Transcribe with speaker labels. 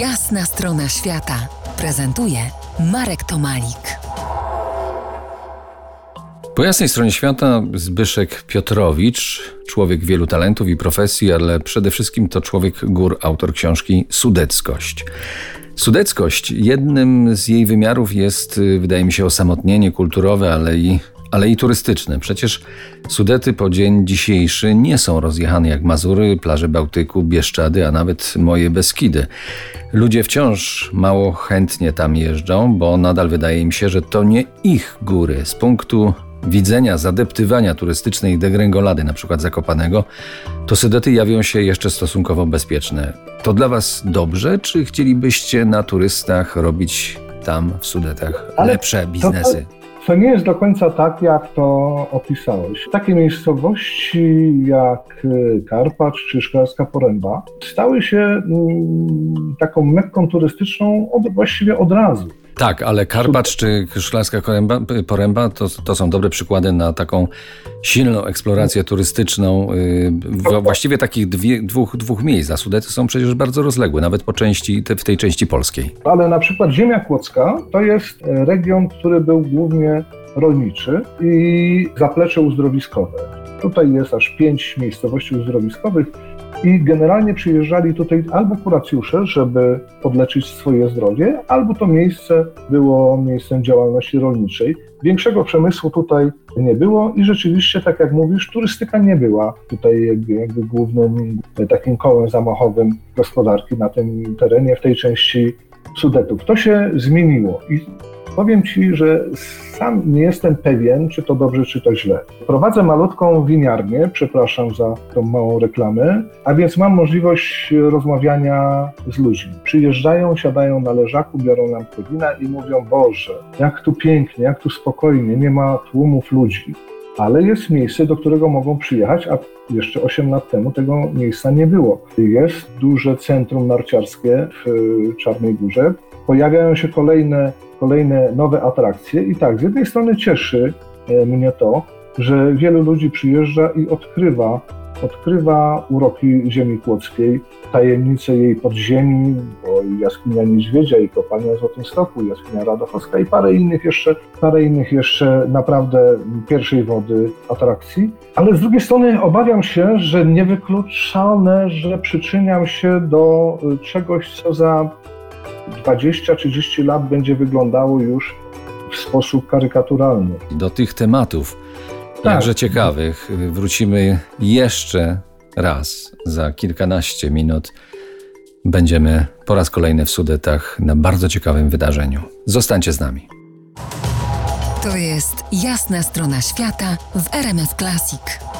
Speaker 1: Jasna strona świata prezentuje Marek Tomalik.
Speaker 2: Po jasnej stronie świata Zbyszek Piotrowicz, człowiek wielu talentów i profesji, ale przede wszystkim to człowiek gór, autor książki Sudeckość. Sudeckość, jednym z jej wymiarów jest, wydaje mi się, osamotnienie kulturowe, ale i ale i turystyczne. Przecież Sudety po dzień dzisiejszy nie są rozjechane jak Mazury, plaże Bałtyku, Bieszczady, a nawet moje Beskidy. Ludzie wciąż mało chętnie tam jeżdżą, bo nadal wydaje im się, że to nie ich góry. Z punktu widzenia zadeptywania turystycznej degrengolady, na przykład Zakopanego, to Sudety jawią się jeszcze stosunkowo bezpieczne. To dla Was dobrze, czy chcielibyście na turystach robić tam w Sudetach lepsze biznesy?
Speaker 3: To nie jest do końca tak, jak to opisałeś. Takie miejscowości jak y, Karpacz czy Szklarska Poręba stały się mm, taką mekką turystyczną od, właściwie od razu.
Speaker 2: Tak, ale Karpacz czy Szklarska Poręba, to, to są dobre przykłady na taką silną eksplorację turystyczną yy, właściwie takich dwie, dwóch, dwóch miejsc. A Sudety są przecież bardzo rozległe, nawet po części, w tej części polskiej.
Speaker 3: Ale na przykład ziemia kłodzka to jest e, region, który był głównie rolniczy i zaplecze uzdrowiskowe. Tutaj jest aż pięć miejscowości uzdrowiskowych, i generalnie przyjeżdżali tutaj albo kuracjusze, żeby podleczyć swoje zdrowie, albo to miejsce było miejscem działalności rolniczej. Większego przemysłu tutaj nie było i rzeczywiście, tak jak mówisz, turystyka nie była tutaj jakby, jakby głównym takim kołem zamachowym gospodarki na tym terenie, w tej części Sudetów. To się zmieniło i Powiem Ci, że sam nie jestem pewien, czy to dobrze, czy to źle. Prowadzę malutką winiarnię, przepraszam za tą małą reklamę, a więc mam możliwość rozmawiania z ludźmi. Przyjeżdżają, siadają na leżaku, biorą lampkę wina i mówią, Boże, jak tu pięknie, jak tu spokojnie, nie ma tłumów ludzi. Ale jest miejsce, do którego mogą przyjechać, a jeszcze 8 lat temu tego miejsca nie było. Jest duże centrum narciarskie w Czarnej Górze. Pojawiają się kolejne kolejne nowe atrakcje. I tak, z jednej strony cieszy e, mnie to, że wielu ludzi przyjeżdża i odkrywa, odkrywa uroki ziemi kłodzkiej, tajemnice jej podziemi, bo i jaskinia Niedźwiedzia, i kopalnia Złotym Stoku, i jaskinia Radochowska i parę innych jeszcze, parę innych jeszcze naprawdę pierwszej wody atrakcji. Ale z drugiej strony obawiam się, że niewykluczone, że przyczyniam się do czegoś, co za 20-30 lat będzie wyglądało już w sposób karykaturalny.
Speaker 2: Do tych tematów, tak. jakże ciekawych, wrócimy jeszcze raz za kilkanaście minut. Będziemy po raz kolejny w Sudetach na bardzo ciekawym wydarzeniu. Zostańcie z nami.
Speaker 1: To jest jasna strona świata w RMF Classic.